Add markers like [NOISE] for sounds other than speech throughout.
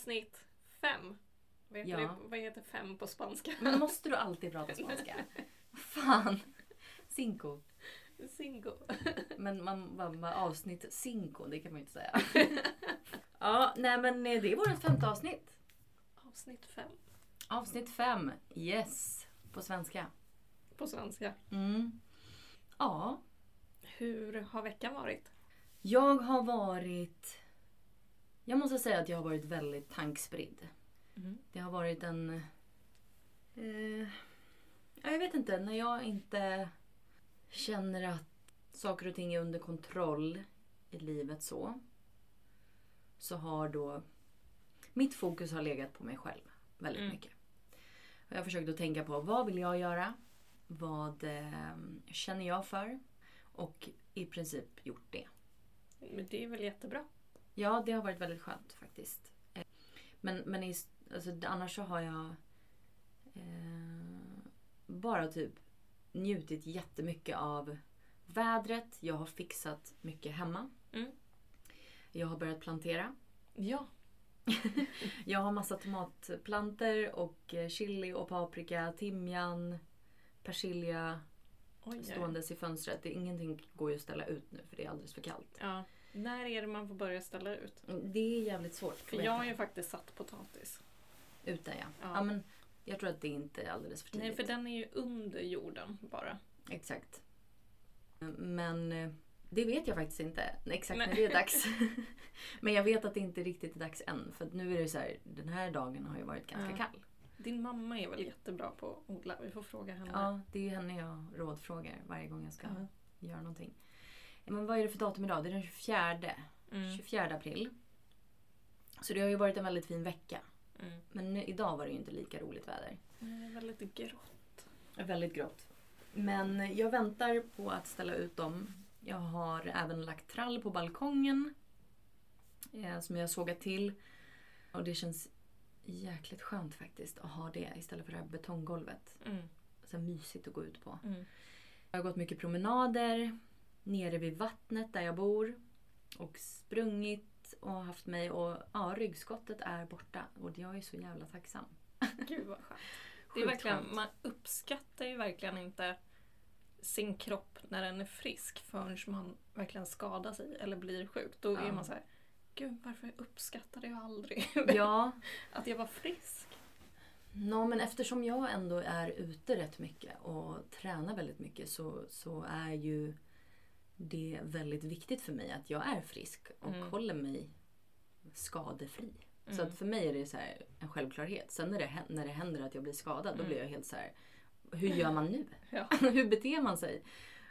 Avsnitt fem. Vad heter, Ja. det, vad heter fem på spanska? Men måste du alltid prata spanska? Fan. Cinco. Cinco. Men man, man, man avsnitt cinco, det kan man ju inte säga. [LAUGHS] ja, nej men eh, det är vårt femte avsnitt. Avsnitt fem Avsnitt fem. Yes. På svenska. på svenska. Mm. Ja. Hur har veckan varit? Jag har varit... Jag måste säga att jag har varit väldigt tankspridd. Mm. Det har varit en... Eh, ja, jag vet inte, när jag inte känner att saker och ting är under kontroll i livet så. Så har då... Mitt fokus har legat på mig själv väldigt Mm. mycket. Och jag har försökt att tänka på vad vill jag göra? Vad eh, känner jag för? Och i princip gjort det. Men det är väl jättebra? Ja, det har varit väldigt skönt faktiskt. Eh, Men, men i, alltså, annars så har jag eh, bara typ njutit jättemycket av vädret. Jag har fixat mycket hemma. Mm. Jag har börjat plantera. Ja. [LAUGHS] Jag har massa tomatplanter och eh, chili och paprika, timjan, persilja Oj, oj. ståendes i fönstret. Det, ingenting går ju att ställa ut nu för det är alldeles för kallt. Ja. När är det man får börja ställa ut? Det är jävligt svårt. För jag har ju faktiskt satt potatis. Ute ja. Ja. ja. men jag tror att det inte är alldeles för tidigt. Nej, för den är ju under jorden bara. Exakt. Men eh, det vet jag faktiskt inte exakt Nej. när det är dags. [LAUGHS] [LAUGHS] men jag vet att det inte riktigt är dags än. För nu är det så här, den här dagen har ju varit ganska Ja. kall. Din mamma är väl jättebra på att odla? Vi får fråga henne. Ja, det är henne jag rådfrågar varje gång jag ska Ja. göra någonting. Men vad är det för datum idag? Det är den 24, Mm. 24 april. Så det har ju varit en väldigt fin vecka. Mm. Men nu, idag var det ju inte lika roligt väder. Är väldigt grått. Väldigt grått. Men jag väntar på att ställa ut dem. Jag har även lagt trall på balkongen. Eh, som jag sågat till. Och det känns jäkligt skönt faktiskt att ha det istället för det här betonggolvet. Mm. Så mysigt att gå ut på. Mm. Jag har gått mycket promenader nere vid vattnet där jag bor. Och sprungit och haft mig och ja, ryggskottet är borta. Och jag är så jävla tacksam. [LAUGHS] Gud vad skönt. Det är verkligen, man uppskattar ju verkligen inte sin kropp när den är frisk förrän man verkligen skadar sig eller blir sjuk. Då är Ja. man så här, Gud varför uppskattade jag aldrig [LAUGHS] Ja, att jag var frisk? Nå, men eftersom jag ändå är ute rätt mycket och tränar väldigt mycket så, så är ju det väldigt viktigt för mig att jag är frisk och Mm. håller mig skadefri. Så Mm. att för mig är det så en självklarhet. Sen när det, när det händer att jag blir skadad då Mm. blir jag helt så här. Hur gör man nu? [LAUGHS] Ja. [LAUGHS] Hur beter man sig?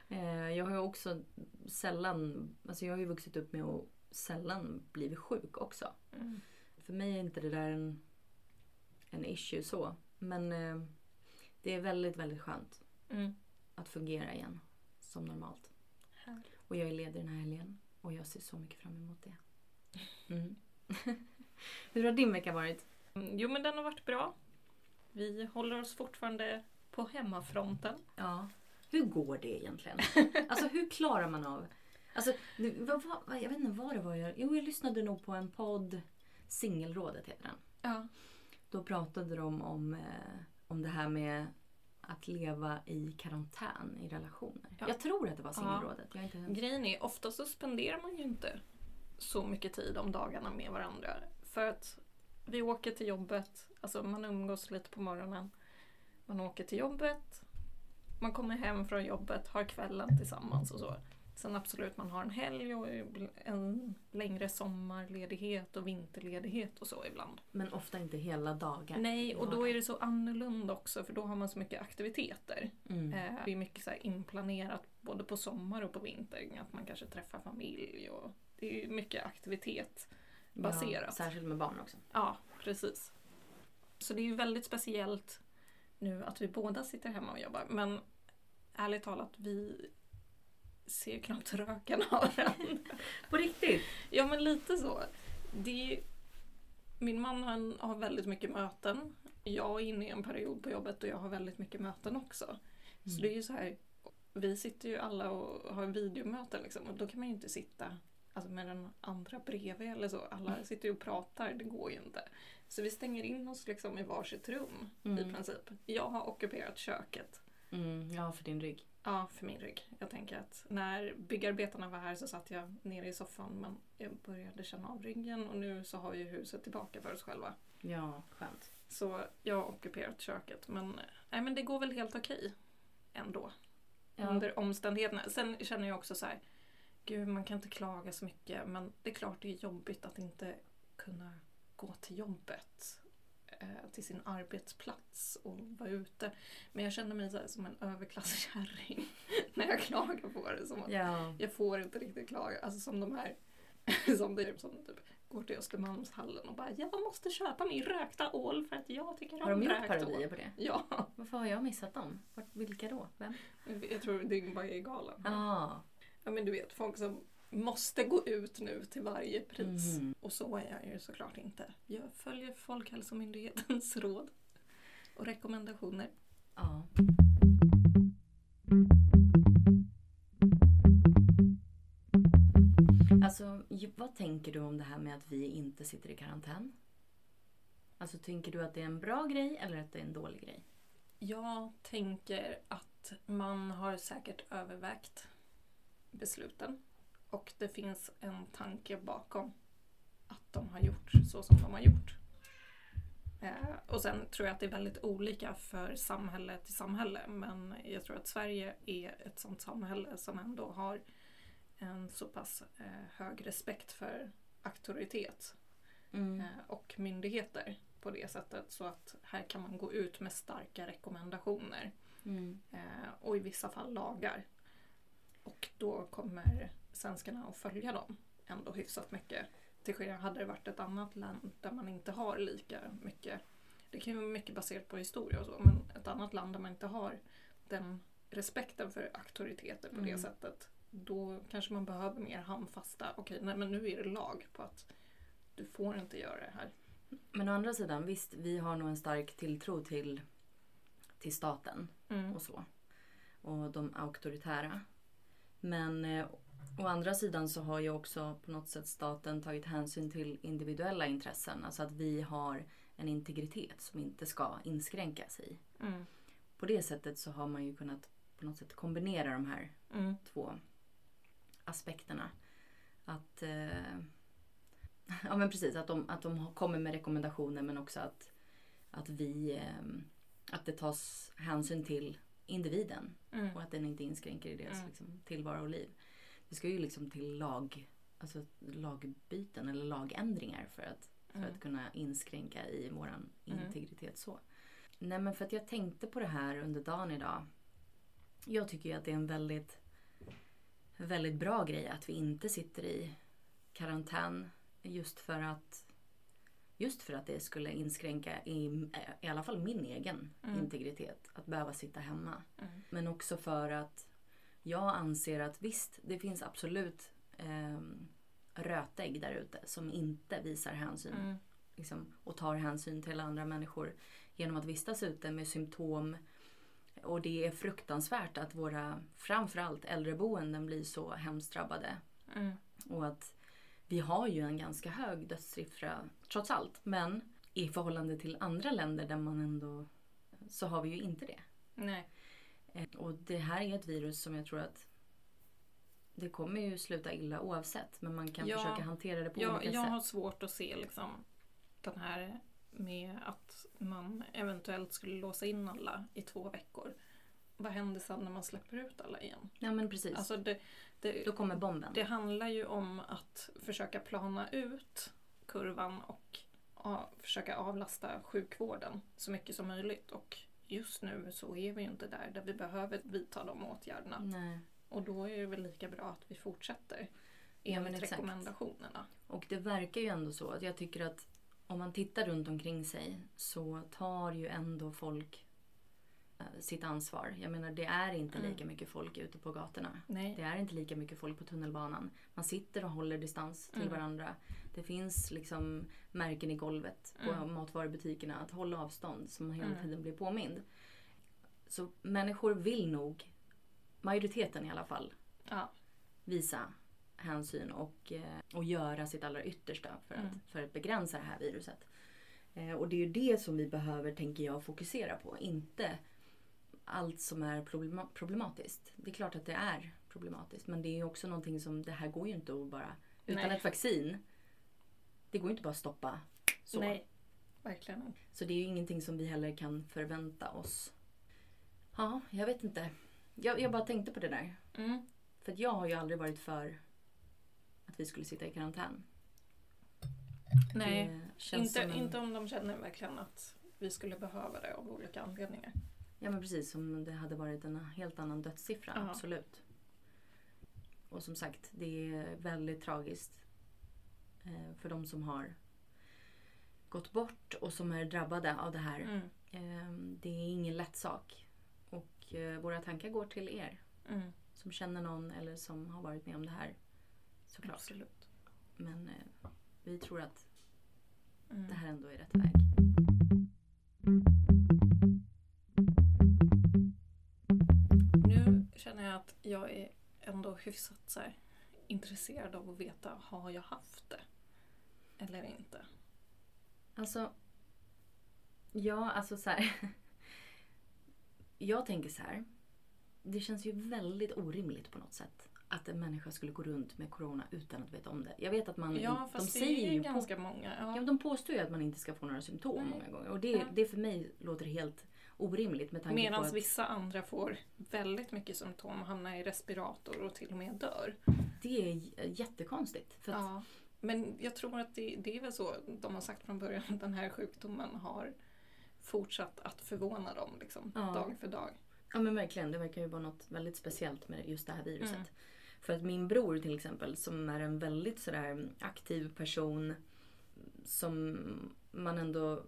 Eh, jag har ju också sällan, alltså jag har ju vuxit upp med att sällan blivit sjuk också. Mm. För mig är inte det där en, en issue så. Men eh, det är väldigt, väldigt skönt Mm. att fungera igen som normalt. Och jag är ledig den här helgen och jag ser så mycket fram emot det. Mm. [LAUGHS] Hur har din vecka varit? Mm, Jo men den har varit bra. Vi håller oss fortfarande på hemmafronten. Ja. Hur går det egentligen? [LAUGHS] Alltså hur klarar man av... Alltså, vad, vad, jag vet inte vad det var jag... Jo, jag lyssnade nog på en podd. Singelrådet heter den. Ja. Då pratade de om, eh, om det här med att leva i karantän i relationer. Ja. Jag tror att det var singelrådet. Är inte... Grejen är, ofta så spenderar man ju inte så mycket tid om dagarna med varandra. För att vi åker till jobbet, alltså man umgås lite på morgonen. Man åker till jobbet, man kommer hem från jobbet, har kvällen tillsammans och så. Sen absolut, man har en helg och en längre sommarledighet och vinterledighet och så ibland. Men ofta inte hela dagar. Nej, och då är det så annorlunda också för då har man så mycket aktiviteter. Mm. Eh, Det är mycket så här inplanerat både på sommar och på vinter. Att man kanske träffar familj och det är mycket aktivitet baserat. Ja, särskilt med barn också. Ja, precis. Så det är ju väldigt speciellt nu att vi båda sitter hemma och jobbar. Men ärligt talat, vi ser ju knappt röken av varandra. På riktigt? Ja, men lite så. Det är min man han har väldigt mycket möten. Jag är inne i en period på jobbet och jag har väldigt mycket möten också. Så Mm. det är ju så här, vi sitter ju alla och har videomöten liksom, och då kan man ju inte sitta alltså med den andra bredvid eller så. Alla sitter ju och pratar, det går ju inte. Så vi stänger in oss liksom i varsitt rum i Mm. princip. Jag har ockuperat köket. Mm, ja, för din rygg. Ja, för min rygg. Jag tänker att när byggarbetarna var här så satt jag nere i soffan men jag började känna av ryggen och nu så har vi ju huset tillbaka för oss själva. Ja, skönt. Så jag har ockuperat köket men, nej, men det går väl helt okej ändå. Ja. Under omständigheterna. Sen känner jag också så här, gud man kan inte klaga så mycket men det är klart det är jobbigt att inte kunna gå till jobbet. Eh, Till sin arbetsplats och vara ute. Men jag känner mig så som en överklasskärring [LAUGHS] när jag klagar på det. Som att Ja. jag får inte riktigt klaga. Alltså som de här [LAUGHS] som, det, som typ går till Östermalmshallen och bara jag måste köpa min rökta ål för att jag tycker Har om de gjort rökt parodier ål. på det? Ja, Varför har jag missat dem? Vart- Vilka då? Vem? jag tror det bara är galen. Ah. Ja men du vet folk som måste gå ut nu till varje pris. Mhm. Och så är jag ju såklart inte. Jag följer Folkhälsomyndighetens [LAUGHS] råd och rekommendationer. Ja. Alltså, vad tänker du om det här med att vi inte sitter i karantän? Alltså, tänker du att det är en bra grej eller att det är en dålig grej? Jag tänker att man har säkert övervägt besluten. Och det finns en tanke bakom att de har gjort så som de har gjort. Eh, och sen tror jag att det är väldigt olika för samhälle till samhälle. Men jag tror att Sverige är ett sånt samhälle som ändå har en så pass eh, hög respekt för auktoritet Mm. eh, och myndigheter på det sättet. Så att här kan man gå ut med starka rekommendationer Mm. eh, och i vissa fall lagar. Och då kommer svenskarna att följa dem ändå hyfsat mycket. Till skillnad hade det varit ett annat land där man inte har lika mycket. Det kan ju vara mycket baserat på historia och så men ett annat land där man inte har den respekten för auktoriteter på det Mm. sättet. Då kanske man behöver mer handfasta. Okej, nej men nu är det lag på att du får inte göra det här. Men å andra sidan, visst, vi har nog en stark tilltro till, till staten Mm. och så. Och de auktoritära. Men eh, å andra sidan så har ju också på något sätt staten tagit hänsyn till individuella intressen. Alltså att vi har en integritet som inte ska inskränkas i. Mm. På det sättet så har man ju kunnat på något sätt kombinera de här Mm. två aspekterna. Att, eh, [LAUGHS] ja men precis, att de, att de kommer med rekommendationer men också att, att vi, eh, att det tas hänsyn till individen Mm. och att den inte inskränker i deras Mm. liksom, tillvaro och liv. Det ska ju liksom till lag, alltså lagbyten eller lagändringar för att, för Mm. att kunna inskränka i våran Mm. integritet så. Nej men för att jag tänkte på det här under dagen idag. Jag tycker ju att det är en väldigt, väldigt bra grej att vi inte sitter i karantän just för att Just för att det skulle inskränka i, i alla fall min egen Mm. integritet att behöva sitta hemma. Mm. Men också för att jag anser att visst, det finns absolut eh, rötägg där ute som inte visar hänsyn Mm. liksom, och tar hänsyn till andra människor genom att vistas ute med symptom. Och det är fruktansvärt att våra, framförallt äldreboenden, blir så hemskt drabbade. Mm. Och att vi har ju en ganska hög dödssiffra trots allt. Men i förhållande till andra länder där man ändå så har vi ju inte det. Nej. Eh, Och det här är ett virus som jag tror att det kommer ju sluta illa oavsett. Men man kan Ja. försöka hantera det på Jag, olika jag sätt. har svårt att se liksom den här med att man eventuellt skulle låsa in alla i två veckor. Vad händer sen när man släpper ut alla igen? Ja men precis. Alltså det, det, Då kommer bomben. det handlar ju om att försöka plana ut kurvan och ja, försöka avlasta sjukvården så mycket som möjligt. Och just nu så är vi ju inte där, där vi behöver vidta de åtgärderna. Nej. Och då är det väl lika bra att vi fortsätter Ja, enligt exakt. rekommendationerna. Och det verkar ju ändå så att jag tycker att om man tittar runt omkring sig så tar ju ändå folk eh, sitt ansvar. Jag menar det är inte Mm. lika mycket folk ute på gatorna. Nej. Det är inte lika mycket folk på tunnelbanan. Man sitter och håller distans till Mm. varandra. Det finns liksom märken i golvet på Mm. matvarubutikerna att hålla avstånd som man hela Mm. tiden blir påmind. Så människor vill nog, majoriteten i alla fall, Ja. visa hänsyn och, eh, och göra sitt allra yttersta för att, Mm. för att begränsa det här viruset. Eh, och det är ju det som vi behöver, tänker jag, fokusera på. Inte allt som är problema- problematiskt. Det är klart att det är problematiskt. Men det är ju också någonting som, det här går ju inte att bara, utan Nej. ett vaccin, det går ju inte bara att stoppa så. Nej, verkligen. Så det är ju ingenting som vi heller kan förvänta oss. Ja, jag vet inte. Jag, jag bara tänkte på det där. Mm. För jag har ju aldrig varit för att vi skulle sitta i karantän. Nej, inte, en, inte om de känner verkligen att vi skulle behöva det av olika anledningar. Ja men precis, som det hade varit en helt annan dödssiffra. Ja. Absolut. Och som sagt, det är väldigt tragiskt för de som har gått bort och som är drabbade av det här. Mm. Eh, det är ingen lätt sak. Och eh, våra tankar går till er Mm. som känner någon eller som har varit med om det här. Såklart. Absolut. Men eh, vi tror att Mm. det här ändå är rätt väg. Nu känner jag att jag är ändå hyfsat så här, intresserad av att veta, har jag haft det? Eller inte? Alltså, ja, alltså så här. Jag tänker så här. Det känns ju väldigt orimligt på något sätt. Att en människa skulle gå runt med corona utan att veta om det. Jag vet att man... Ja, de fast det säger ju ju på, ganska många. ja, Ja. de påstår ju att man inte ska få några symptom Nej. många gånger. Och det, Ja. det för mig låter helt orimligt med tanke på Medan att... vissa andra får väldigt mycket symptom och hamnar i respirator och till och med dör. Det är jättekonstigt. Ja. Men jag tror att det, det är väl så de har sagt från början att den här sjukdomen har fortsatt att förvåna dem liksom, Ja. dag för dag. Ja men verkligen, det verkar ju vara något väldigt speciellt med just det här viruset. Mm. För att min bror till exempel som är en väldigt sådär aktiv person som man ändå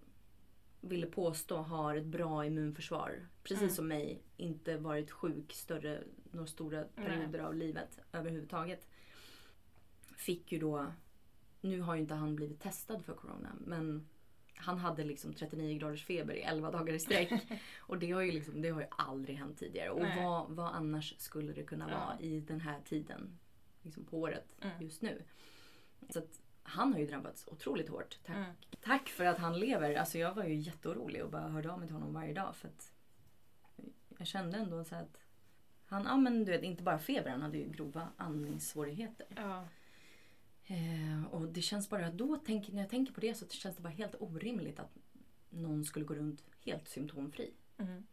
ville påstå har ett bra immunförsvar. Precis Mm. som mig, inte varit sjuk större, några stora perioder av livet överhuvudtaget. Fick ju då, nu har ju inte han blivit testad för corona men han hade liksom 39 graders feber i 11 dagar i sträck. [LAUGHS] Och det har ju, liksom, det har ju aldrig hänt tidigare. Och Nej. vad, vad annars skulle det kunna Ja. vara i den här tiden liksom på året Mm. just nu. Så att han har ju drabbats otroligt hårt. Tack, Mm. tack för att han lever. Alltså jag var ju jätteorolig och bara hörde av mig till honom varje dag. För att jag kände ändå så att han, ja men du vet inte bara feber, han hade ju grova andningssvårigheter. Ja. Eh, och det känns bara, då tänk, när jag tänker på det så känns det bara helt orimligt att någon skulle gå runt helt symptomfri. Mm.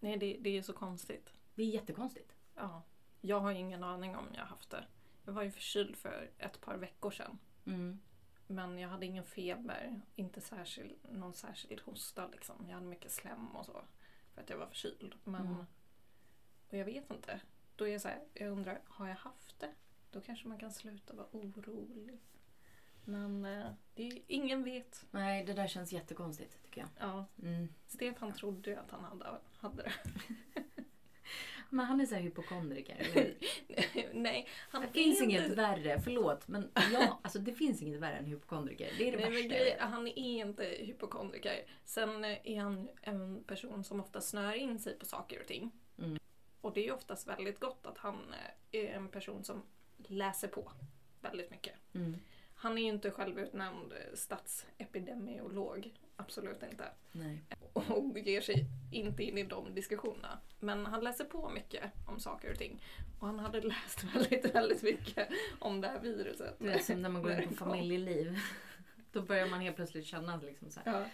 Nej, det, det är så konstigt. Det är jättekonstigt. Ja. Jag har ingen aning om jag har haft det. Jag var ju förkyld för ett par veckor sedan. Mm. Men jag hade ingen feber, inte särskild, någon särskild hosta. Liksom. Jag hade mycket slem och så. För att jag var förkyld. Men, Mm. Och jag vet inte. Då är jag så här, jag undrar, har jag haft det? Då kanske man kan sluta vara orolig. Men eh, det är, ingen vet. Nej, det där känns jättekonstigt tycker jag. Ja, Mm. Stefan trodde ju att han hade, hade det. [LAUGHS] Men han är så här hypokondriker. eller? [LAUGHS] Nej, han Det finns är inget inte- värre, förlåt. Men ja, alltså det finns inget värre än hypokondriker. Det är det Nej, värsta. grejen, han är inte hypokondriker. Sen är han en person som ofta snör in sig på saker och ting. Och det är oftast väldigt gott att han är en person som läser på väldigt mycket. Mm. Han är ju inte självutnämnd statsepidemiolog. Absolut inte. Nej. Och ger sig inte in i de diskussionerna. Men han läser på mycket om saker och ting. Och han hade [LAUGHS] läst väldigt, väldigt mycket om det här viruset. Du vet som när man går in det på [LAUGHS] familjeliv. Då börjar man helt plötsligt känna liksom så här. Ja.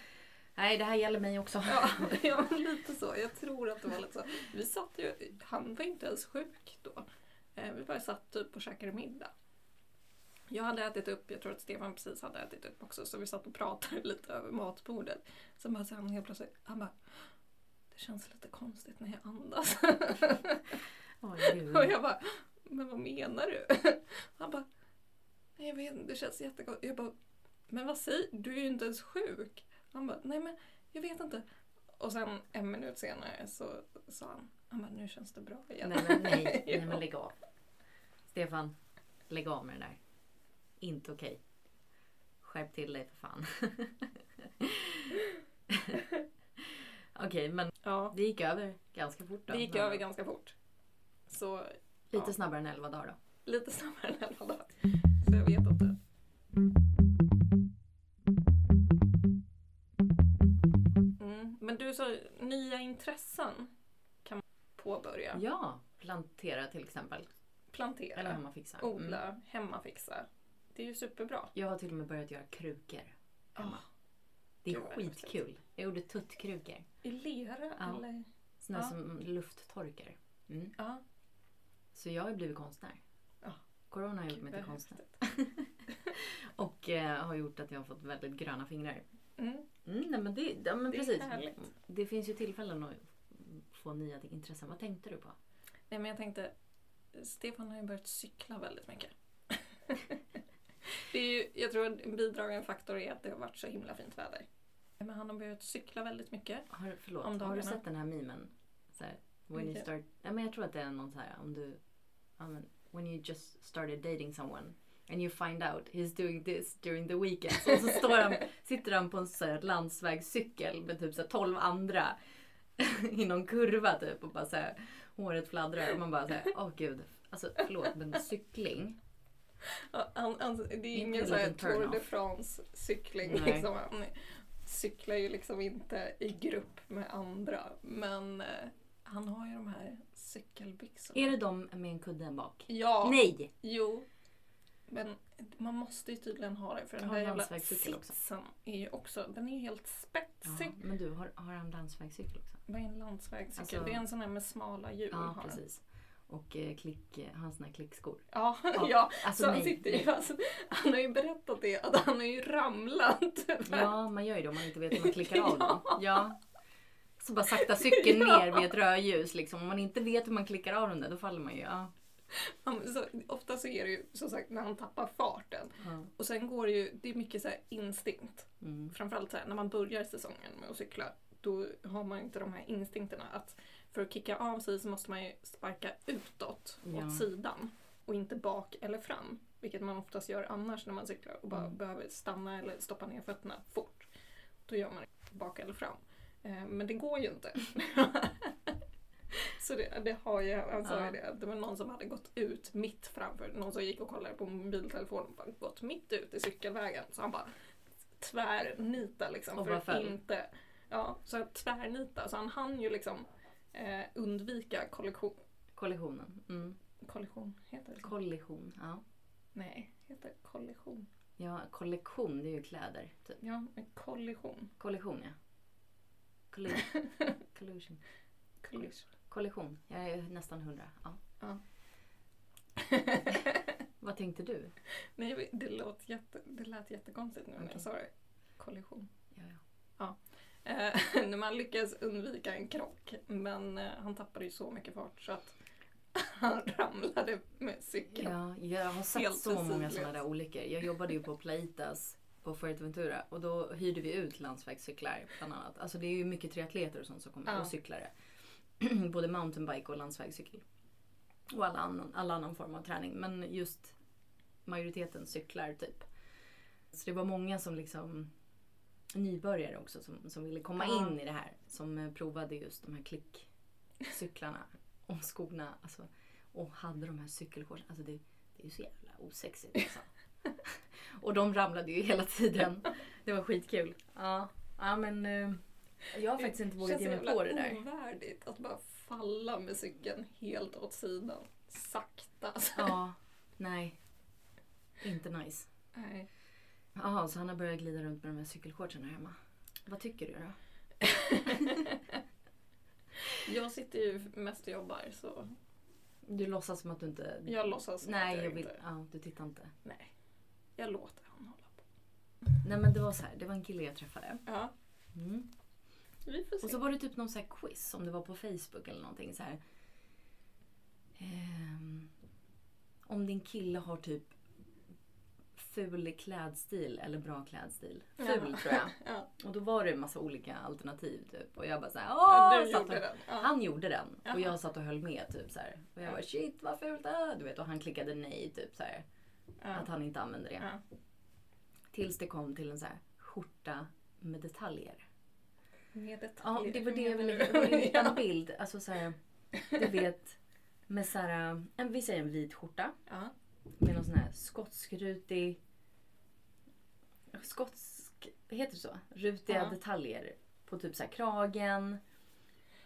Nej, det här gäller mig också. Ja, [LAUGHS] ja, lite så. Jag tror att det var lite så. Vi satt ju, han var inte ens sjuk då. Eh, Vi bara satt typ och käkade middag. Jag hade ätit upp, jag tror att Stefan precis hade ätit upp också, så vi satt och pratade [LAUGHS] lite över matbordet. Sen bara så han helt plötsligt, han bara Det känns lite konstigt när jag andas. [LAUGHS] Gud. och jag bara Men vad menar du? Han bara Nej jag vet inte, det känns jättekonstigt. Jag bara Men vad säger du? Du är ju inte ens sjuk. Han bara Nej men jag vet inte. Och sen en minut senare så sa han han bara, nu känns det bra igen. Nej, men nej. [LAUGHS] nej men lägg av. Stefan, lägg av med det där. Inte okej. Skärp till dig för fan. [LAUGHS] okej, men Ja, det gick över ganska fort då. det gick över ganska fort. Så Lite ja. snabbare än 11 dagar då. lite snabbare än 11 dagar. Så jag vet inte. Men du sa nya intressen kan man påbörja. Ja, plantera till exempel. Plantera, Eller hemmafixa. odla, Mm. hemmafixa. Det är ju superbra. Jag har till och med börjat göra krukor. Hemma. Ah, Det är skitkul. Jag gjorde tuttkrukor. I lera Ja. eller? Såna Ja. som lufttorkar. Mm. Ja. Så jag har blivit konstnär. Ja. Corona har gjort mig till konstnär. [LAUGHS] Och eh, har gjort att jag har fått väldigt gröna fingrar. Mm. Mm, nej, men det, ja, men Det är precis. härligt. Det finns ju tillfällen att få nya intressen. Vad tänkte du på? Nej men jag tänkte, Stefan har ju börjat cykla väldigt mycket. [LAUGHS] det är ju, jag tror en bidragande faktor är att det har varit så himla fint väder. Men han har börjat cykla väldigt mycket. Har, förlåt, Om har du sett den här memen? Så här, when you Vilken? start, ja, men jag tror att det är någon så här om du, ja, men, when you just started dating someone and you find out he's doing this during the weekend. Och så står han, [LAUGHS] sitter han på en så här landsvägscykel med typ så här 12 andra [LAUGHS] i någon kurva typ och bara så här, håret fladdrar och man bara så här, åh gud. Alltså förlåt men cykling. Ja, Han, han, det är ingen en så här liten turn Tour de. France cykling. Nej. Liksom. Han cyklar ju liksom inte i grupp med andra. Men eh, han har ju de här cykelbyxorna. Är det de med en kudde bak? Ja, Nej! jo. Men man måste ju tydligen ha det för den där en jävla landsvägscykel också. sitsen är ju också, den är ju helt Ja, spetsig. men du, har, har han landsvägscykel också? Vad är en landsvägscykel? Alltså- det är en sån här med smala hjul. Ja, precis. Och eh, klick, eh, hans såna här klickskor. Ja, [LAUGHS] Ja, ja. Alltså så han, sitter ju, [LAUGHS] alltså, han har ju berättat det, att han har ju ramlat. [LAUGHS] Ja, man gör ju det om man inte vet hur man klickar av Ja. den. Ja. Så bara sakta cykeln Ja. ner vid ett rödljus. Liksom. Om man inte vet hur man klickar av den där, då faller man ju. Ja. [LAUGHS] Han, så, ofta så är det ju som sagt när han tappar farten. Ja. Och sen går det ju, det är mycket så här instinkt. Mm. Framförallt så här, när man börjar säsongen med att cykla. Då har man inte de här instinkterna att för att kicka av sig så måste man ju sparka utåt, Ja. åt sidan. Och inte bak eller fram. Vilket man oftast gör annars när man cyklar och bara Mm. behöver stanna eller stoppa ner fötterna fort. Då gör man det bak eller fram. Eh, men det går ju inte. [LAUGHS] [LAUGHS] Så det, det har ju, han sa ju det, det var någon som hade gått ut mitt framför, någon som gick och kollade på mobiltelefonen och gått mitt ut i cykelvägen. Så han bara tvärnita liksom. Och för att inte, ja, så tvärnita. Så han hann ju liksom eh, undvika kollision. Kollisionen. Mm. Kollision, heter det så? Kollision. Ja. Nej, heter det kollision? ja, kollektion det är ju kläder. Typ. Ja, en kollision. Kollision ja. Colli collusion. [LAUGHS] Collision. Kollision. Jag är nästan hundra. Ja. Ja. [LAUGHS] Vad tänkte du? Nej, det lät, jätte, det lät jättekonstigt nu när Okej. jag sa det. Kollision. Ja, ja. Eh, [LAUGHS] när man lyckas undvika en krock. Men eh, han tappade ju så mycket fart så att [LAUGHS] han ramlade med cykeln. Ja, jag har sett Helt så många sådana där olyckor. Jag jobbade ju på Plaitas på Fuerteventura och då hyrde vi ut landsvägscyklar bland annat. Alltså det är ju mycket triatleter och sånt som kommer Ja. och cyklare. [CLEARS THROAT] Både mountainbike och landsvägscykel. Och alla annan, alla annan form av träning. Men just majoriteten cyklar typ. Så det var många som liksom nybörjare också som, som ville komma Ja. in i det här. Som eh, provade just de här klickcyklarna [LAUGHS] och skorna. Alltså, och hade de här cykelshortsen. Alltså det, det är ju så jävla osexigt alltså. [LAUGHS] och de ramlade ju hela tiden. Det var skitkul. Ja, ja men eh, jag har faktiskt inte vågat ge mig på det där. ovärdigt att bara falla med cykeln helt åt sidan. Sakta. Ja, [LAUGHS] nej. Inte nice. Nej. Jaha, så han har börjat glida runt med de här cykelshortsen här hemma. Vad tycker du då? [LAUGHS] Jag sitter ju mest och jobbar så Du låtsas som att du inte... jag låtsas som Nej, att jag vill... inte... Ja, du tittar inte. Nej. Jag låter honom hålla på. Nej men det var så här, det var en kille jag träffade. Ja, Mm. Vi får se. Och så var det typ någon så här quiz, om det var på Facebook eller någonting så här. Ehm, om din kille har typ ful klädstil eller bra klädstil. Ful Ja. tror jag. [LAUGHS] Ja, Och då var det en massa olika alternativ typ. Och jag bara såhär åh! gjorde och. Ja. Han gjorde den. Jaha. Och jag satt och höll med typ så här. Och jag bara shit vad fult det är. Du vet och han klickade nej typ så här. ja. Att han inte använde det. Ja. Tills det kom till en så här skjorta med detaljer. Med Ja, det var det jag ville hitta en [LAUGHS] bild. Alltså så här, du [LAUGHS] vet Med så här, en, vi säger en vit skjorta. Ja. Med någon sån här skotskrutig... Skotsk... Heter det så? Rutiga Ja. detaljer. På typ så här kragen.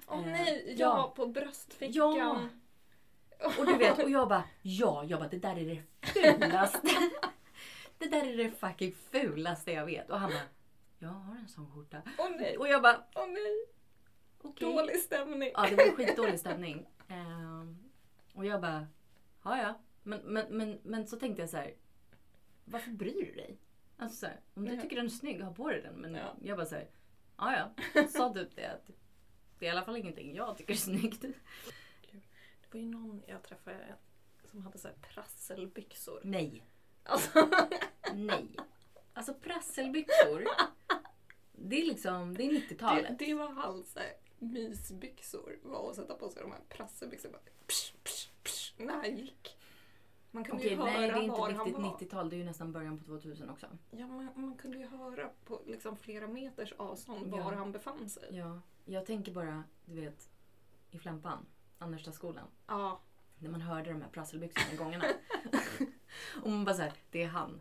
Åh Eh, nej, ja, ja. på bröstfickan. Ja. Och du vet, och jag bara ja, jag bara det där är det fulaste. [LAUGHS] det där är det fucking fulaste jag vet. Och han bara jag har en sån skjorta. Åh nej, Och jag bara åh nej. okej. Dålig stämning. Ja, det var skitdålig stämning. Ehm, och jag bara, ja ja. Men, men, men, men så tänkte jag så här, varför bryr du dig? Alltså så här, om du tycker den är snygg, ha på dig den. Men Ja. jag bara så här, ja ja. Sa typ det att det är i alla fall ingenting jag tycker är snyggt. Det var ju någon jag träffade som hade så prasselbyxor. Nej, Alltså, nej. Alltså prasselbyxor. Det är liksom, det är det, 90-talet. det var hans här, mysbyxor. Var att sätta på sig de här psh, psh, psh, när han gick. Man kunde Okej, ju höra nej det är var inte han riktigt var. 90-tal, det är ju nästan början på 2000 också. Ja, man, man kunde ju höra på liksom flera meters avstånd Ja. var han befann sig. Ja, jag tänker bara, du vet, i Flämpan, Annerstaskolan. Ja, När man hörde de här prasselbyxorna i gångerna. [LAUGHS] och man bara såhär, det är han.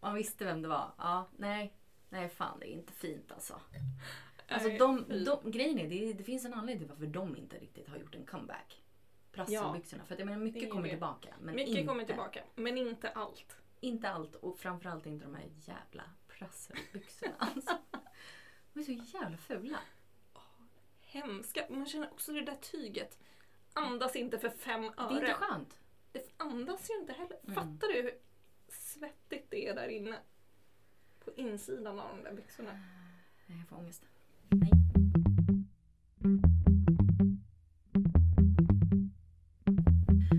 Man visste vem det var. Ja, nej, nej fan det är inte fint alltså. Alltså de, de, grejen är, det, det finns en anledning till varför de inte riktigt har gjort en comeback. Prasselbyxorna. För att jag menar mycket kommer det. tillbaka. Men mycket inte, kommer tillbaka. Men inte allt. Inte allt och framförallt inte de här jävla prasselbyxorna. [LAUGHS] Alltså. De är så jävla fula. Hemska. Man känner också det där tyget. Andas inte för fem öre. Det är inte skönt. Det andas ju inte heller. Mm. Fattar du hur svettigt det är där inne? På insidan av de där byxorna. Jag får ångest. Nej.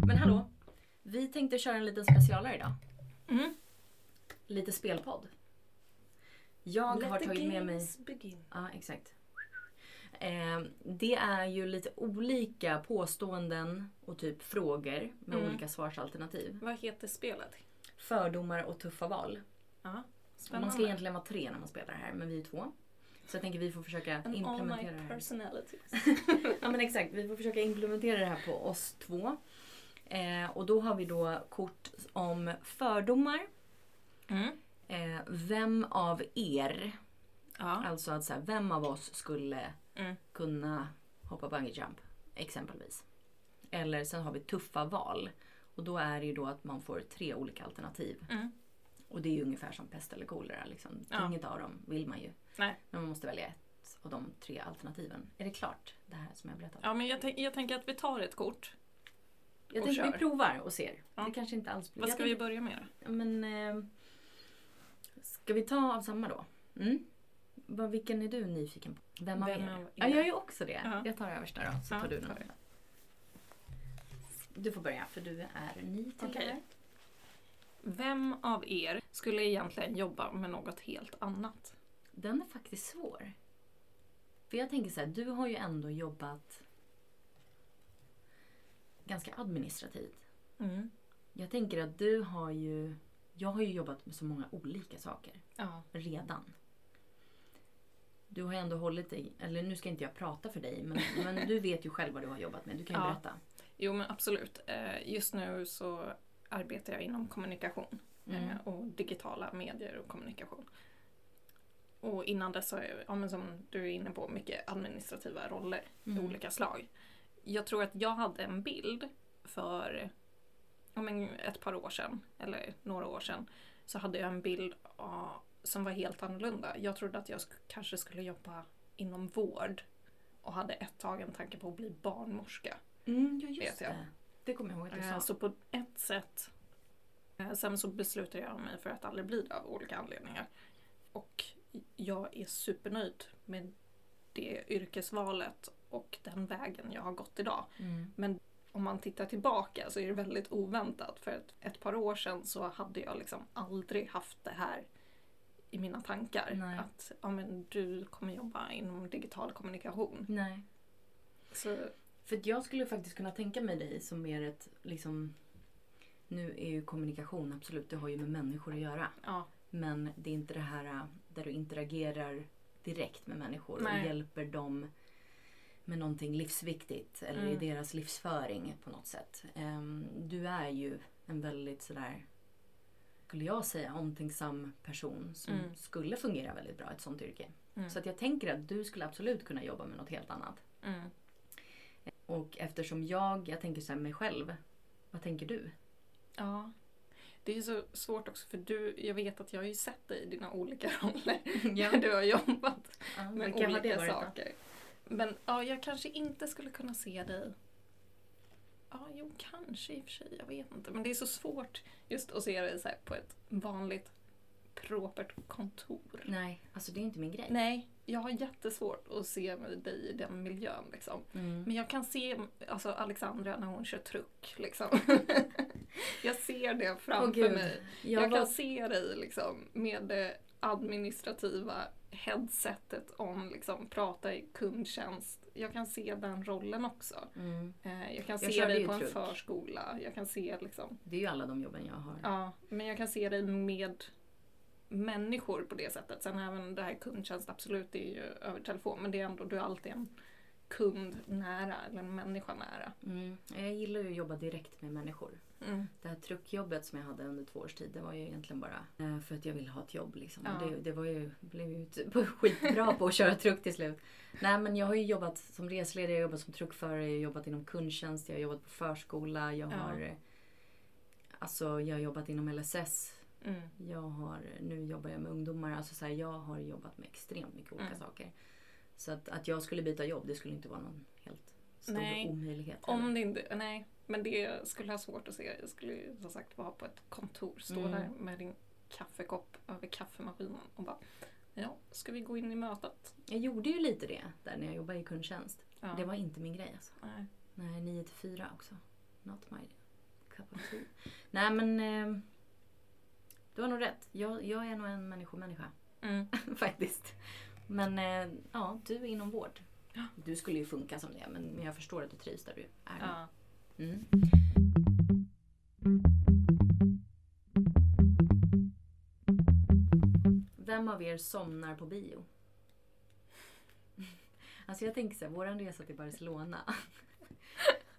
Men hallå. Vi tänkte köra en liten specialare idag. Mm. Lite spelpodd. Jag Let har the tagit med mig... begin. Ja, exakt. Eh, det är ju lite olika påståenden och typ frågor med Mm. olika svarsalternativ. Vad heter spelet? Fördomar och tuffa val. Ja, Man spännande. ska egentligen vara tre när man spelar det här, men vi är två. Så jag tänker vi får försöka And all implementera my det här. personalities. [LAUGHS] Ja men exakt, vi får försöka implementera det här på oss två. Eh, och då har vi då kort om fördomar. Mm. Eh, vem av er, Ja. alltså att så här, vem av oss skulle Mm. kunna hoppa bungee jump exempelvis. Eller sen har vi tuffa val. Och då är det ju då att man får tre olika alternativ. Mm. Och det är ju ungefär som pest eller kolera. Liksom. Ja. Inget av dem vill man ju. Nej. Men man måste välja ett av de tre alternativen. Är det klart det här som jag berättat? ja, men jag, tänk- jag tänker att vi tar ett kort. Jag tänker vi kör. provar och ser. Ja. Det kanske inte alls blir... Vad ska vi börja med då? Men... Eh, ska vi ta av samma då? Mm? Vilken är du nyfiken på? Vem av Vem er? av? Ja, jag är också det. Ja. Jag tar översta då, så tar du den. Du får börja, för du är ny till Okej. Vem av er skulle egentligen jobba med något helt annat? Den är faktiskt svår. För jag tänker så här, du har ju ändå jobbat ganska administrativt. Mm. Jag tänker att du har ju... Jag har ju jobbat med så många olika saker Ja. redan. Du har ju ändå hållit dig, eller nu ska inte jag prata för dig, men, men du vet ju själv vad du har jobbat med. Du kan ju Ja. berätta. Jo men absolut. Eh, Just nu så arbetar jag inom kommunikation Mm. eh, och digitala medier och kommunikation. Och innan dess har jag, ja, men som du är inne på, mycket administrativa roller Mm. i olika slag. Jag tror att jag hade en bild för ja, men ett par år sedan, eller några år sedan, så hade jag en bild ja, som var helt annorlunda. Jag trodde att jag sk- kanske skulle jobba inom vård och hade ett tag en tanke på att bli barnmorska. Mm, ja, Vet just jag. det. Det kommer jag ihåg att du sa. Så på ett sätt. eh, Sen så beslutade jag mig för att aldrig bli det av olika anledningar. Och jag är supernöjd med det yrkesvalet och den vägen jag har gått idag. Mm. Men om man tittar tillbaka så är det väldigt oväntat. För ett, ett par år sedan så hade jag liksom aldrig haft det här i mina tankar. Nej. Att ja, men du kommer jobba inom digital kommunikation. Nej. Så, För jag skulle faktiskt kunna tänka mig dig som mer ett, liksom... Nu är ju kommunikation, absolut, det har ju med människor att göra. ja, Men det är inte det här äh, där du interagerar direkt med människor Nej. och hjälper dem med någonting livsviktigt eller Mm. i deras livsföring på något sätt. Ehm, du är ju en väldigt sådär, skulle jag säga, omtänksam person som Mm. skulle fungera väldigt bra i ett sånt yrke. Mm. Så att jag tänker att du skulle absolut kunna jobba med något helt annat. Och eftersom jag, jag tänker så här mig själv. Vad tänker du? Ja. Det är så svårt också för du, jag vet att jag har ju sett dig i dina olika roller. [LAUGHS] Ja. [LAUGHS] Du har jobbat Ja, med olika varit då? saker. Men ja, jag kanske inte skulle kunna se dig Ja, jo, kanske i och för sig. Jag vet inte. Men det är så svårt just att se dig så på ett vanligt propert kontor. Nej, alltså det är inte min grej. Nej, jag har jättesvårt att se dig i den miljön. Liksom. Mm. Men jag kan se alltså, Alexandra när hon kör truck. Liksom. [LAUGHS] jag ser det framför gud. mig. Jag, Jag var... kan se dig liksom, med det administrativa headsetet om liksom, prata i kundtjänst. Jag kan se den rollen också. mm. Eh, jag kan Jag se dig på en truck. förskola. Jag kan se liksom, Det är ju alla de jobben jag har. ja, men jag kan se dig med människor på det sättet. Sen även det här kundtjänst, absolut, det är ju över telefon. Men det är ändå, du är alltid en kund nära, eller en människa nära. Mm. Jag gillar ju att jobba direkt med människor. Mm. Det här truckjobbet som jag hade under två års tid, det var ju egentligen bara eh, för att jag ville ha ett jobb. Liksom. Ja. Det, det var ju, blev ju typ [LAUGHS] skitbra på att köra truck till slut. Nej men jag har ju jobbat som reseledare, jag har jobbat som truckförare, jag har jobbat inom kundtjänst, jag har jobbat på förskola, jag Ja. har eh, Alltså jag har jobbat inom LSS. Mm. Jag har, nu jobbar jag med ungdomar. Alltså så här, jag har jobbat med extremt mycket olika Mm. saker. Så att, att jag skulle byta jobb, det skulle inte vara någon helt stor Nej. omöjlighet. heller. Om det inte, nej, men det skulle jag ha svårt att se. Jag skulle som sagt vara på ett kontor, stå Mm. där med din kaffekopp över kaffemaskinen och bara Ja, ska vi gå in i mötet? Jag gjorde ju lite det där när jag jobbade i kundtjänst. Ja. Det var inte min grej alltså. nej. Nej, 9 till 4 också. Not my cup of tea. Nej men eh, du har nog rätt. Jag, jag är nog en människomänniska Mm. [LAUGHS] faktiskt. Men eh, ja, du är inom vård. Du skulle ju funka som det men, men jag förstår att du trivs där du är. Ja. Mm. Vem av er somnar på bio? [LAUGHS] Alltså jag tänker så här, våran resa till Barcelona. [LAUGHS]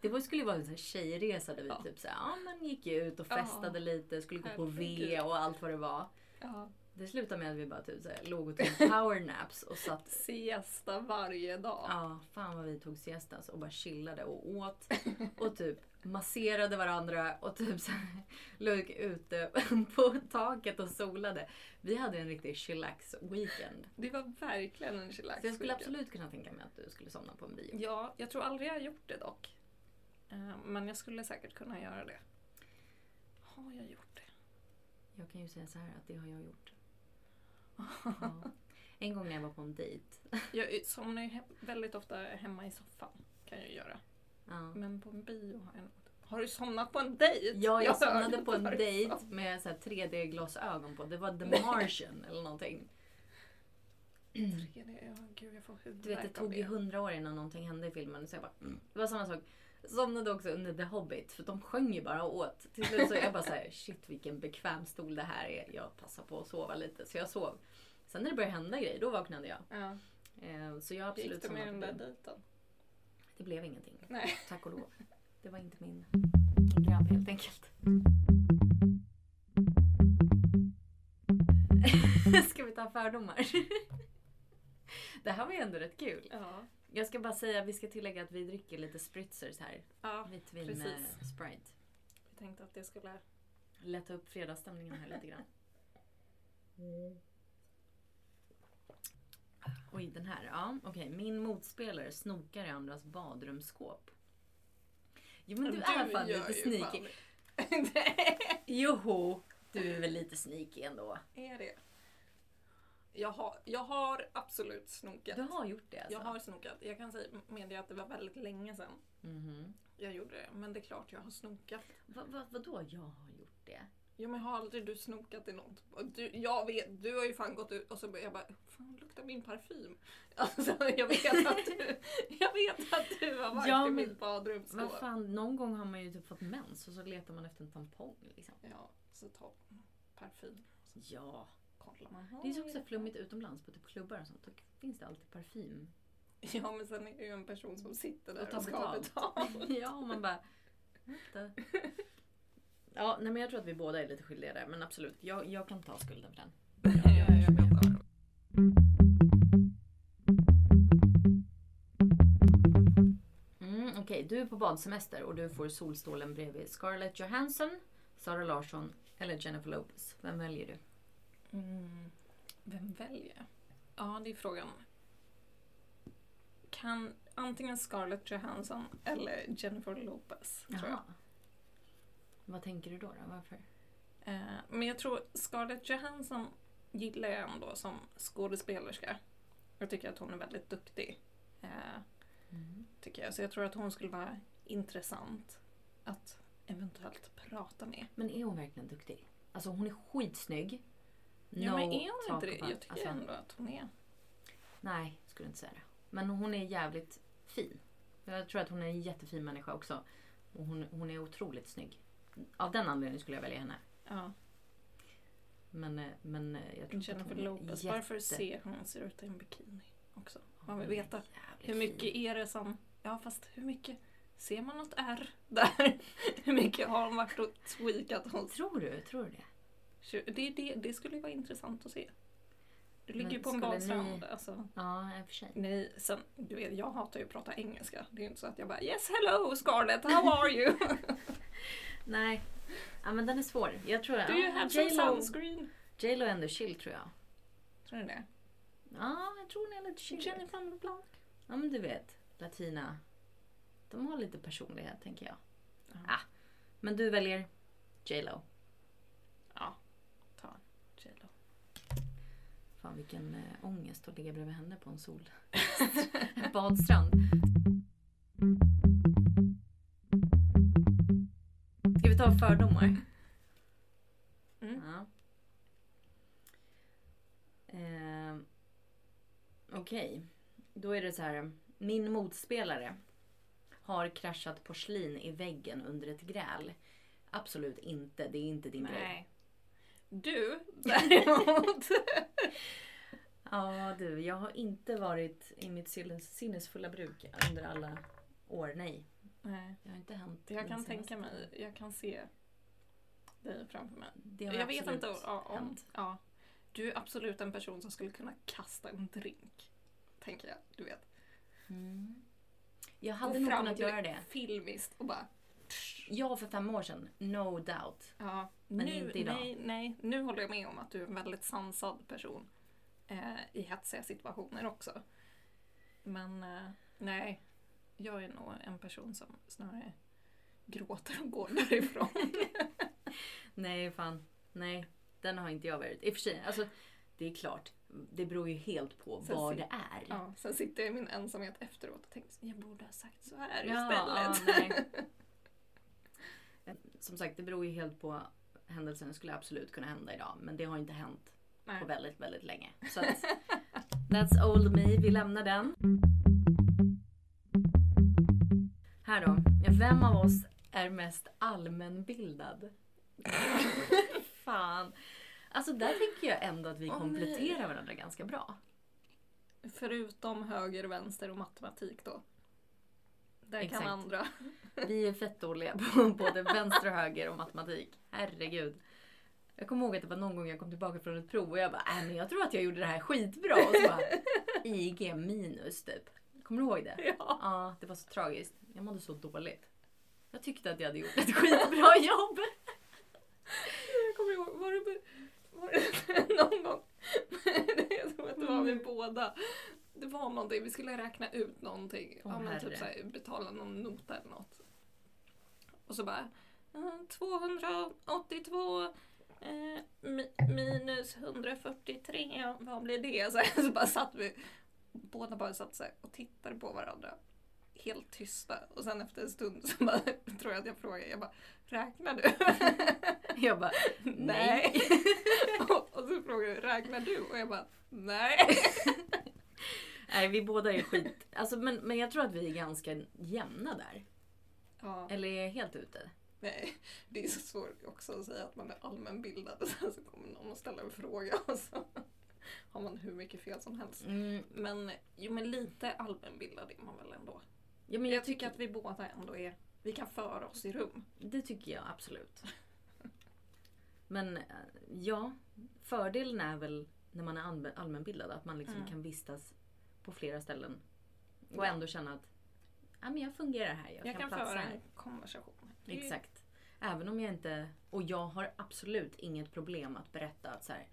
Det var, skulle ju vara en sån här tjejresa där vi Ja. typ så här, ja, men gick ut och Ja. festade lite, skulle gå på V och allt vad det var. ja. Det slutade med att vi bara typ så här, låg och tog [LAUGHS] powernaps och satt Siesta varje dag. Ja, fan vad vi tog siesta alltså, och bara chillade och åt och typ masserade varandra och typ så här, [LAUGHS] låg ute [LAUGHS] på taket och solade. Vi hade en riktig chillax weekend. Det var verkligen en chillax Så jag skulle absolut kunna tänka mig att du skulle somna på en bio. Ja, jag tror aldrig jag har gjort det dock. Eh, Men jag skulle säkert kunna göra det. Har jag gjort det? Jag kan ju säga så här att det har jag gjort. [LAUGHS] Ja. En gång när jag var på en dejt. Jag somnar ju väldigt ofta hemma i soffan. Kan jag göra. Ja. Men på en bio har jag nog. Har du somnat på en dejt? Ja, jag hörde somnade på en dejt med så här 3D-glasögon på. Det var The Martian eller någonting. [CLEARS THROAT] Tredje, ja, gud jag får Du vet, det huvudvärk tog ju hundra år innan någonting hände i filmen. Så jag bara, mm. Det var samma sak. Somnade också under The Hobbit. För de sjöng ju bara och åt. Till slut så jag bara såhär, [LAUGHS] shit vilken bekväm stol det här är. Jag passar på att sova lite. Så jag sov. Sen när det började hända grejer, då vaknade jag. Ja. Eh, Så jag absolut Gick det med den där dejten? Det blev ingenting. Nej. [LAUGHS] Tack och lov. Det var inte min, [LAUGHS] min grabb helt enkelt. Ska vi ta fördomar? Det här var ju ändå rätt kul. Ja. Jag ska bara säga, vi ska tillägga att vi dricker lite spritzers här. ja. Vitt vin med precis. Sprite. Jag tänkte att det skulle... Lätta upp fredagsstämningen här lite grann. Oj, den här. Ja, okej. Min motspelare snokar i andras badrumsskåp. Jo, men du, är fan lite sneaky. fan- [LAUGHS] Joho! Du är väl lite sneaky ändå? är det? Jag har, jag har absolut snokat. Du har gjort det alltså? Jag har snokat. Jag kan säga medge att det var väldigt länge sedan Mhm. jag gjorde det. Men det är klart jag har snokat. Va, va, vadå jag har gjort det? Jo men har aldrig du snokat i något? Du, jag vet, du har ju fan gått ut och så jag bara, fan luktar min parfym. [LAUGHS] Alltså jag vet att du, [LAUGHS] jag vet att du har varit Ja, i men mitt badrumsskåp. Vad fan, någon gång har man ju typ fått mens och så letar man efter en tampong liksom. Ja, så ta parfym. Ja. Kollar man. Det är så också flummigt utomlands på typ klubbar och sånt. Då finns det alltid parfym. [LAUGHS] Ja, men sen är det ju en person som sitter där Och och, tar ska betalt. [LAUGHS] ja, och man bara... Vänta. [LAUGHS] Ja, nej men jag tror att vi båda är lite skyldiga där. Men absolut, jag, jag kan ta skulden för den. Ja, jag kan ta det. Mm, Okej, du är på badsemester och du får solstolen bredvid Scarlett Johansson, Sara Larsson eller Jennifer Lopez. Vem väljer du? Mm. Vem väljer? Ja, det är frågan. Kan antingen Scarlett Johansson eller Jennifer Lopez, tror jag. Jaha. Vad tänker du då? då? Varför? Eh, men jag tror Scarlett Johansson gillar jag ändå som skådespelerska. Jag tycker att hon är väldigt duktig. Eh, tycker jag. Så jag tror att hon skulle vara intressant att eventuellt prata med. Men är hon verkligen duktig? Alltså hon är skitsnygg. Ja, No men är hon inte det? Jag tycker alltså, ändå att hon är. Nej, skulle inte säga det. Men hon är jävligt fin. Jag tror att hon är en jättefin människa också. Och hon, hon är otroligt snygg. Av den anledningen skulle jag välja henne. Ja, Men, eh, men eh, jag tror inte att Jennifer hon Lopez. jätte- Varför ser hon ser ut i en bikini också? Man vill veta. Hur mycket fin. är det som... Ja, fast hur mycket... Ser man något R där? [LAUGHS] hur mycket har hon varit och tweakat hos? Tror du? Tror du det? Det, det, det skulle ju vara intressant att se. Du ligger ju på en badstrand. ni- Alltså. Ja, i och för sig. Nej, sen, du vet, jag hatar ju att prata engelska. Det är ju inte så att jag bara Yes, hello Scarlett, how are you? [LAUGHS] Nej. Ja, men den är svår. Jag tror... Do you have some sunscreen? J.Lo är ändå chill tror jag. Tror du det? Ja, jag tror hon är lite chill. Jennifer Blanc? Ja, men du vet. Latina. De har lite personlighet, tänker jag. Ja. Ah. Men du väljer J.Lo. Ja, ta J.Lo. Fan vilken äh, ångest att ligga bredvid henne på en sol. [LAUGHS] badstrand. Ska vi ta fördomar? Mm. Ja. Eh, Okej, då är det så här. Min motspelare har kraschat porslin i väggen under ett gräl. Absolut inte, det är inte din grej. Du [LAUGHS] däremot. Ja du, jag har inte varit i mitt sinnes- sinnesfulla bruk under alla år. Nej, Nej. det har inte hänt. Jag kan tänka mig, jag kan se dig framför mig. Det har Jag vet inte ja, om... hänt. Ja, du är absolut en person som skulle kunna kasta en drink. Tänker jag, du vet. Mm. Jag hade nog kunnat göra det. Filmiskt och bara... Ja, för fem år sedan. No doubt. Ja, Men nu, inte idag. Nej, nej, nu håller jag med om att du är en väldigt sansad person. Eh, I hetsiga situationer också. Men eh, nej, jag är nog en person som snarare gråter och går [LAUGHS] därifrån. [LAUGHS] Nej, fan. Nej, den har inte jag varit. I och för sig, alltså, det är klart. Det beror ju helt på Sen vad det är. ja, sen sitter jag i min ensamhet efteråt och tänker jag borde ha sagt så här Ja, istället. ja. [LAUGHS] Som sagt, det beror ju helt på händelsen. Det skulle absolut kunna hända idag. Men det har inte hänt Nej. på väldigt, väldigt länge. Så att, [LAUGHS] that's old me. Vi lämnar den. Här då. Vem av oss är mest allmänbildad? [LAUGHS] Fan. Alltså där tycker jag ändå att vi kompletterar nej. varandra ganska bra. Förutom höger, vänster och matematik då. Där Exakt. kan andra. Vi är fett dåliga på [LAUGHS] både vänster och höger och matematik. Herregud. Jag kommer ihåg att det var någon gång jag kom tillbaka från ett prov och jag bara, äh, men jag tror att jag gjorde det här skitbra. Och så bara, [LAUGHS] IG minus typ. Kommer du ihåg det? Ja. Ja, det var så tragiskt. Jag mådde så dåligt. Jag tyckte att jag hade gjort ett [LAUGHS] skitbra jobb. Jag kommer ihåg, var det, var det någon gång? Jag tror att det var vi båda. Det var någonting, vi skulle räkna ut någonting. Åh, ja, men typ herre. såhär, betala någon nota eller något. Och så bara, eh, 282 eh, mi- minus 143, vad blir det? Så, här, [LAUGHS] så bara satt vi, båda bara satt så här och tittade på varandra. Helt tysta. Och sen efter en stund så bara, [LAUGHS] tror jag att jag frågade, jag bara, räknar du? [LAUGHS] Jag bara, Nej. och, och så frågade du, räknar du? Och jag bara, nej. Nej vi båda är skit. Alltså, men, men jag tror att vi är ganska jämna där. Ja, Eller är jag helt ute? nej. Det är så svårt också att säga att man är allmänbildad och [LAUGHS] sen så kommer någon och ställer en fråga och så. har man hur mycket fel som helst. Mm, Men, jo, men lite allmänbildad är man väl ändå. ja, men Jag tycker att vi båda ändå är... Vi kan föra oss i rum. Det tycker jag absolut. Men eh, ja, fördelen är väl när man är allmän- allmänbildad att man liksom Mm. kan vistas på flera ställen. Och Ja. ändå känna att ja, men jag fungerar här, jag, Jag, kan, kan föra en konversation. Exakt. Även om jag inte... Och jag har absolut inget problem att berätta att så här,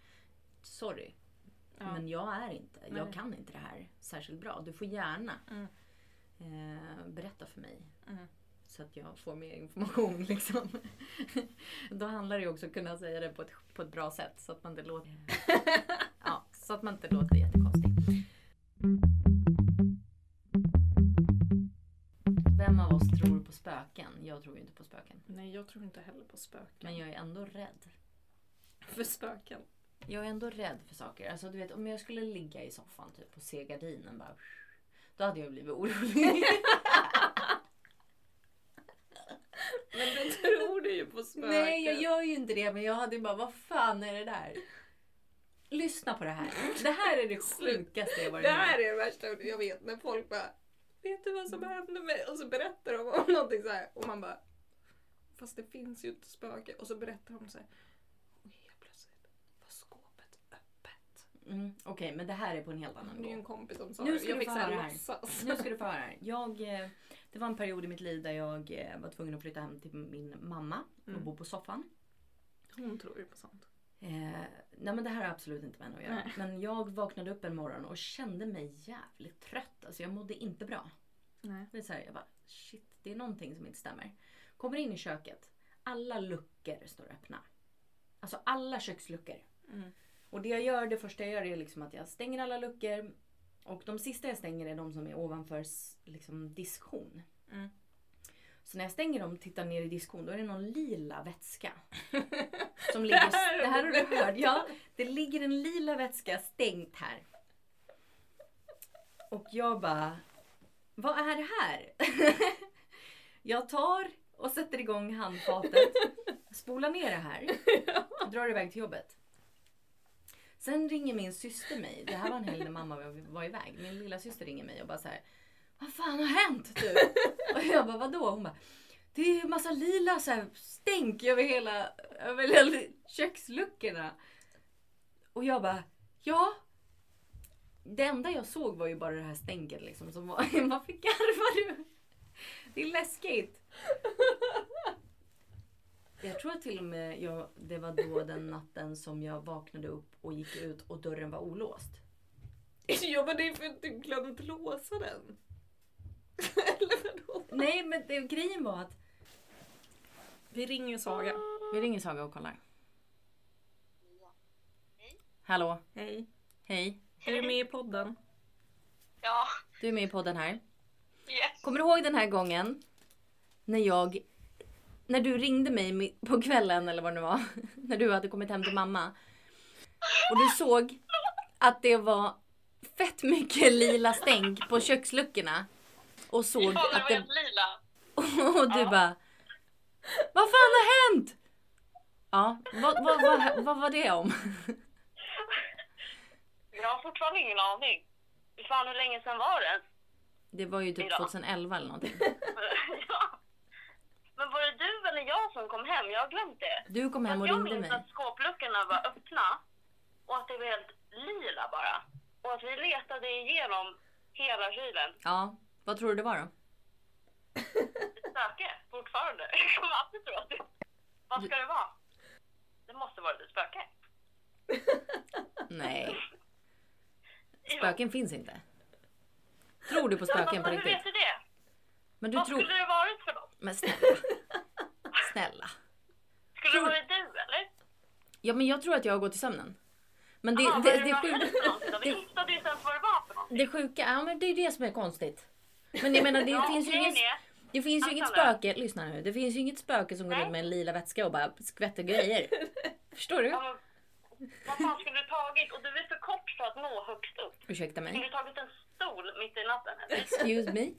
sorry, Ja. men jag är inte, jag Nej. kan inte det här särskilt bra. Du får gärna Mm. eh, berätta för mig. Mm. Så att jag får mer information. [LAUGHS] Liksom. Då handlar det ju också om att kunna säga det på ett, på ett bra sätt. Så att man inte låter, ja, [LAUGHS] så att man inte låter jättekonstig. Jag tror ju inte på spöken. Nej, jag tror inte heller på spöken. Men jag är ändå rädd. [LAUGHS] För spöken. Jag är ändå rädd för saker. Alltså du vet om jag skulle ligga i soffan typ och se gardinen bara. Då hade jag blivit orolig. [LAUGHS] Men du tror du ju på spöken. Nej jag gör ju inte det men jag hade ju bara vad fan är det där? Lyssna på det här. Det här är det [LAUGHS] sjukaste jag varit Det med om. här är det värsta jag vet. När folk bara Vet du vad som hände mig? Och så berättar de om någonting så här. Och man bara Fast det finns ju inte spöke. Och så berättar de så här. Och helt plötsligt var skåpet öppet. Mm, Okej men det här är på en helt annan Det är ju en kompis som sa Nu ska Jag du fick få så här höra här. låtsas. Nu ska du få höra här. Jag, eh, det var en period i mitt liv där jag eh, var tvungen att flytta hem till min mamma och Mm. bo på soffan. Hon tror ju på sånt. Eh, nej men det här har absolut inte med henne att göra. Nej. Men jag vaknade upp en morgon och kände mig jävligt trött. Alltså jag mådde inte bra. Nej. Det är så här, jag bara shit, det är någonting som inte stämmer. Kommer in i köket. Alla luckor står öppna. Alltså alla köksluckor. Mm. Och det jag gör, det första jag gör är liksom att jag stänger alla luckor. Och de sista jag stänger är de som är ovanför liksom, diskhon. Mm. Så när jag stänger dem och tittar ner i diskhon då är det någon lila vätska. [LAUGHS] Som ligger, Det här har det här har du hört. Ja, det ligger en lila vätska stängt här. Och jag bara, vad är det här? [LAUGHS] jag tar och sätter igång handfatet, spolar ner det här [LAUGHS] och drar iväg till jobbet. Sen ringer min syster mig. Det här var en helg när mamma var- var iväg. Min lilla syster ringer mig och bara så här. Vad fan har hänt? Typ. [LAUGHS] Och jag bara vadå? Hon bara. Det är massa lila så här, stänk över hela, över hela köksluckorna. Och jag bara ja. Det enda jag såg var ju bara det här stänket liksom. Som var, [LAUGHS] varför garvar du? Det är läskigt. Jag tror att till och med jag, det var då den natten som jag vaknade upp och gick ut och dörren var olåst. [LAUGHS] Ja men det är för att du glömt låsa den. [LAUGHS] Eller vadå? Nej men det, grejen var att Vi ringer Saga. vi ringer Saga och kollar. Hallå, Hej. hej. Är du med i podden? Ja, Du är med i podden här. yes. Kommer du ihåg den här gången när jag när du ringde mig mi- på kvällen eller vad det nu var. [LAUGHS] När du hade kommit hem till mamma. Och du såg att det var fett mycket lila stänk på köksluckorna. Och såg Ja, att det... lila. [LAUGHS] Och du bara... Vad fan har hänt? Ja, vad, vad, vad, vad var det om? [LAUGHS] Jag har fortfarande ingen aning. Hur fan hur länge sedan var det? Det var ju typ Idag. 2011 eller någonting. [LAUGHS] ja. Men var det du eller jag som kom hem? Jag har glömt det. Du kom hem och jag ringde minns mig. att skåpluckorna var öppna och att det var helt lila bara. Och att vi letade igenom hela kylen. Ja, vad tror du det var då? Ett spöke fortfarande. [LAUGHS] Jag kommer alltid tro att det... Vad ska det vara? Det måste vara ett spöke. Nej, [LAUGHS] spöken finns inte. Tror du på spöken på men Hur riktigt? vet du det? Men du Vad tror... skulle det varit för något? Men snälla. [LAUGHS] Snälla. Skulle Tror- det varit du eller? Ja men jag tror att jag har gått i sömnen. Men det, Jaha, det, det, det sjuka, det, det något. det sjuka, ja men det är det som är konstigt. Men jag menar det Ja, finns ju inget, det finns ju inget spöke, lyssna nu. Det finns ju inget spöke som går runt med en lila vätska och bara skvätter grejer. Förstår du? Ja, Vad fan skulle du tagit? Och du är för kort för att nå högst upp. Ursäkta Skulle mig. du tagit en stol mitt i natten? eller? Excuse me.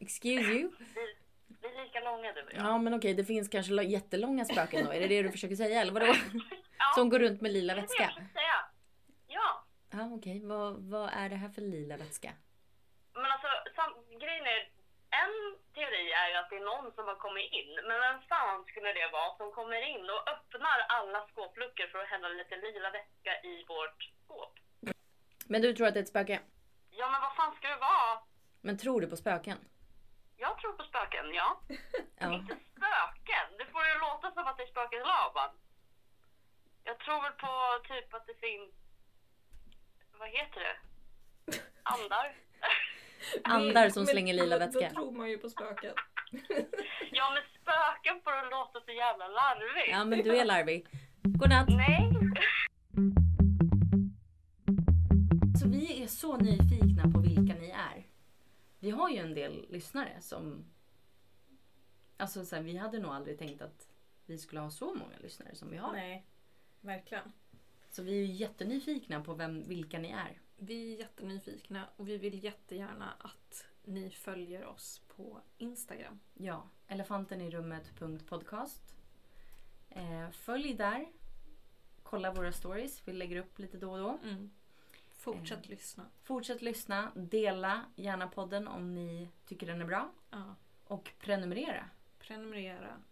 Excuse you. Vi, vi är lika långa du och jag. Ja men okej, det finns kanske jättelånga spöken då. Är det det du försöker säga eller vadå? Ja, Som går runt med lila det är det vätska. jag försöker säga. Ja, Ja, okej. Vad, vad är det här för lila vätska? Men alltså, sam, grejen är, en teori är ju att det är någon som har kommit in. Men vem fan skulle det vara som kommer in och öppnar alla skåpluckor för att hälla lite lila vätska i vårt skåp? Men du tror att det är ett spöke? Ja, men vad fan ska det vara? Men tror du på spöken? Jag tror på spöken, ja. [LAUGHS] Ja. Inte spöken. Det får ju låta som att det är spöken i lavan. Jag tror väl på typ att det finns... Vad heter det? [LAUGHS] Andar? Andar som Men slänger lila vätska. Då tror man ju på spöken. [LAUGHS] ja, men spöken får det låta så jävla larvigt. Ja, men du är larvig. Godnatt! Nej. [LAUGHS] Så vi är så nyfikna på vilka ni är. Vi har ju en del lyssnare som... Alltså så här, vi hade nog aldrig tänkt att vi skulle ha så många lyssnare som vi har. Nej, verkligen. Så vi är ju jättenyfikna på vem, vilka ni är. Vi är jättenyfikna och vi vill jättegärna att ni följer oss på Instagram. Ja, elefantenirummet.podcast. Eh, följ där. Kolla våra stories. Vi lägger upp lite då och då. Mm. Fortsätt Mm. lyssna. Fortsätt lyssna. Dela gärna podden om ni tycker den är bra. Ja. Och prenumerera Prenumerera.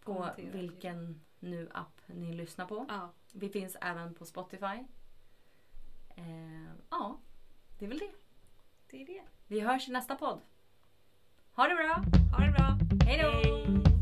på vilken nu app ni lyssnar på. Ja, Vi finns även på Spotify. Eh, ja, det är väl det. det är det. Vi hörs i nästa podd. Ha det bra! Ha det bra. Hej då!